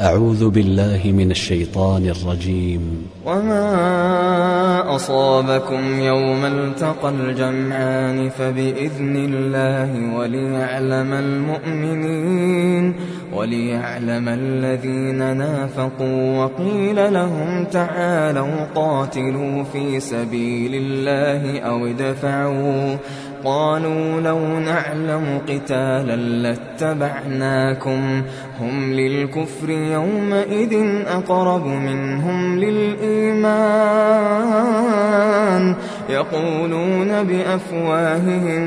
أعوذ بالله من الشيطان الرجيم. وما أصابكم يوم التقى الجمعان فبإذن الله وليعلم المؤمنين وليعلم الذين نافقوا وقيل لهم تعالوا قاتلوا في سبيل الله أو ادفعوا قالوا لو نعلم قتالا لاتبعناكم. هم للكفر يومئذ أقرب منهم للإيمان. يقولون بأفواههم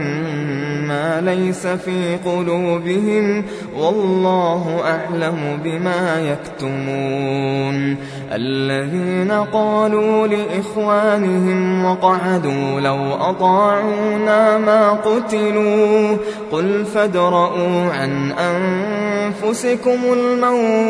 ما ليس في قلوبهم والله أعلم بما يكتمون الذين قالوا لإخوانهم وقعدوا لو أطاعونا ما قتلوا قل فادرءوا عن أنفسكم الموت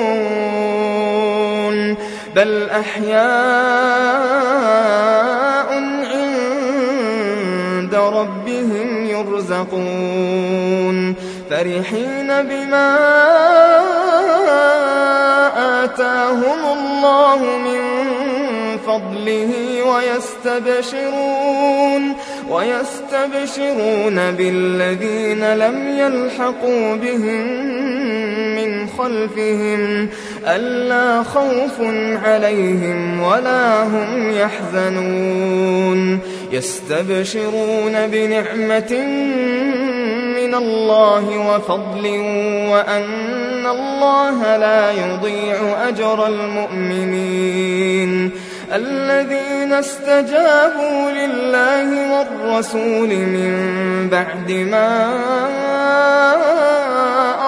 بل أحياء عند ربهم يرزقون فرحين بما آتاهم الله من فضله ويستبشرون ويستبشرون بالذين لم يلحقوا بهم خلفهم ألا خوف عليهم ولا هم يحزنون يستبشرون بنعمة من الله وفضل وأن الله لا يضيع أجر المؤمنين الذين استجابوا لله والرسول من بعد ما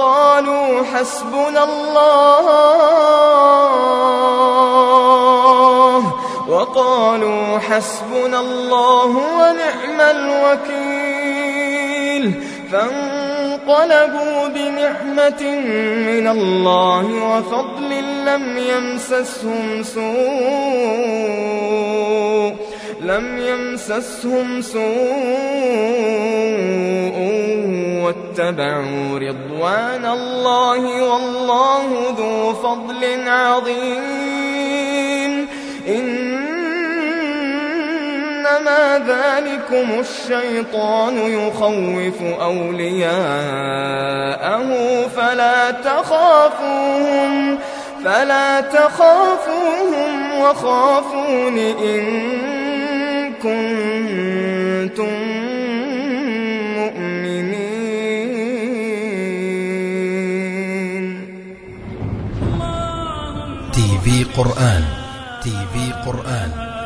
وقالوا حسبنا الله وقالوا حسبنا الله ونعم الوكيل فانقلبوا بنعمة من الله وفضل لم يمسسهم سوء لم يمسسهم سوء واتبعوا رضوان الله والله ذو فضل عظيم. إنما ذلكم الشيطان يخوف أولياءه فلا تخافوهم فلا تخافوهم وخافون إن كنتم في قرآن تي في قرآن.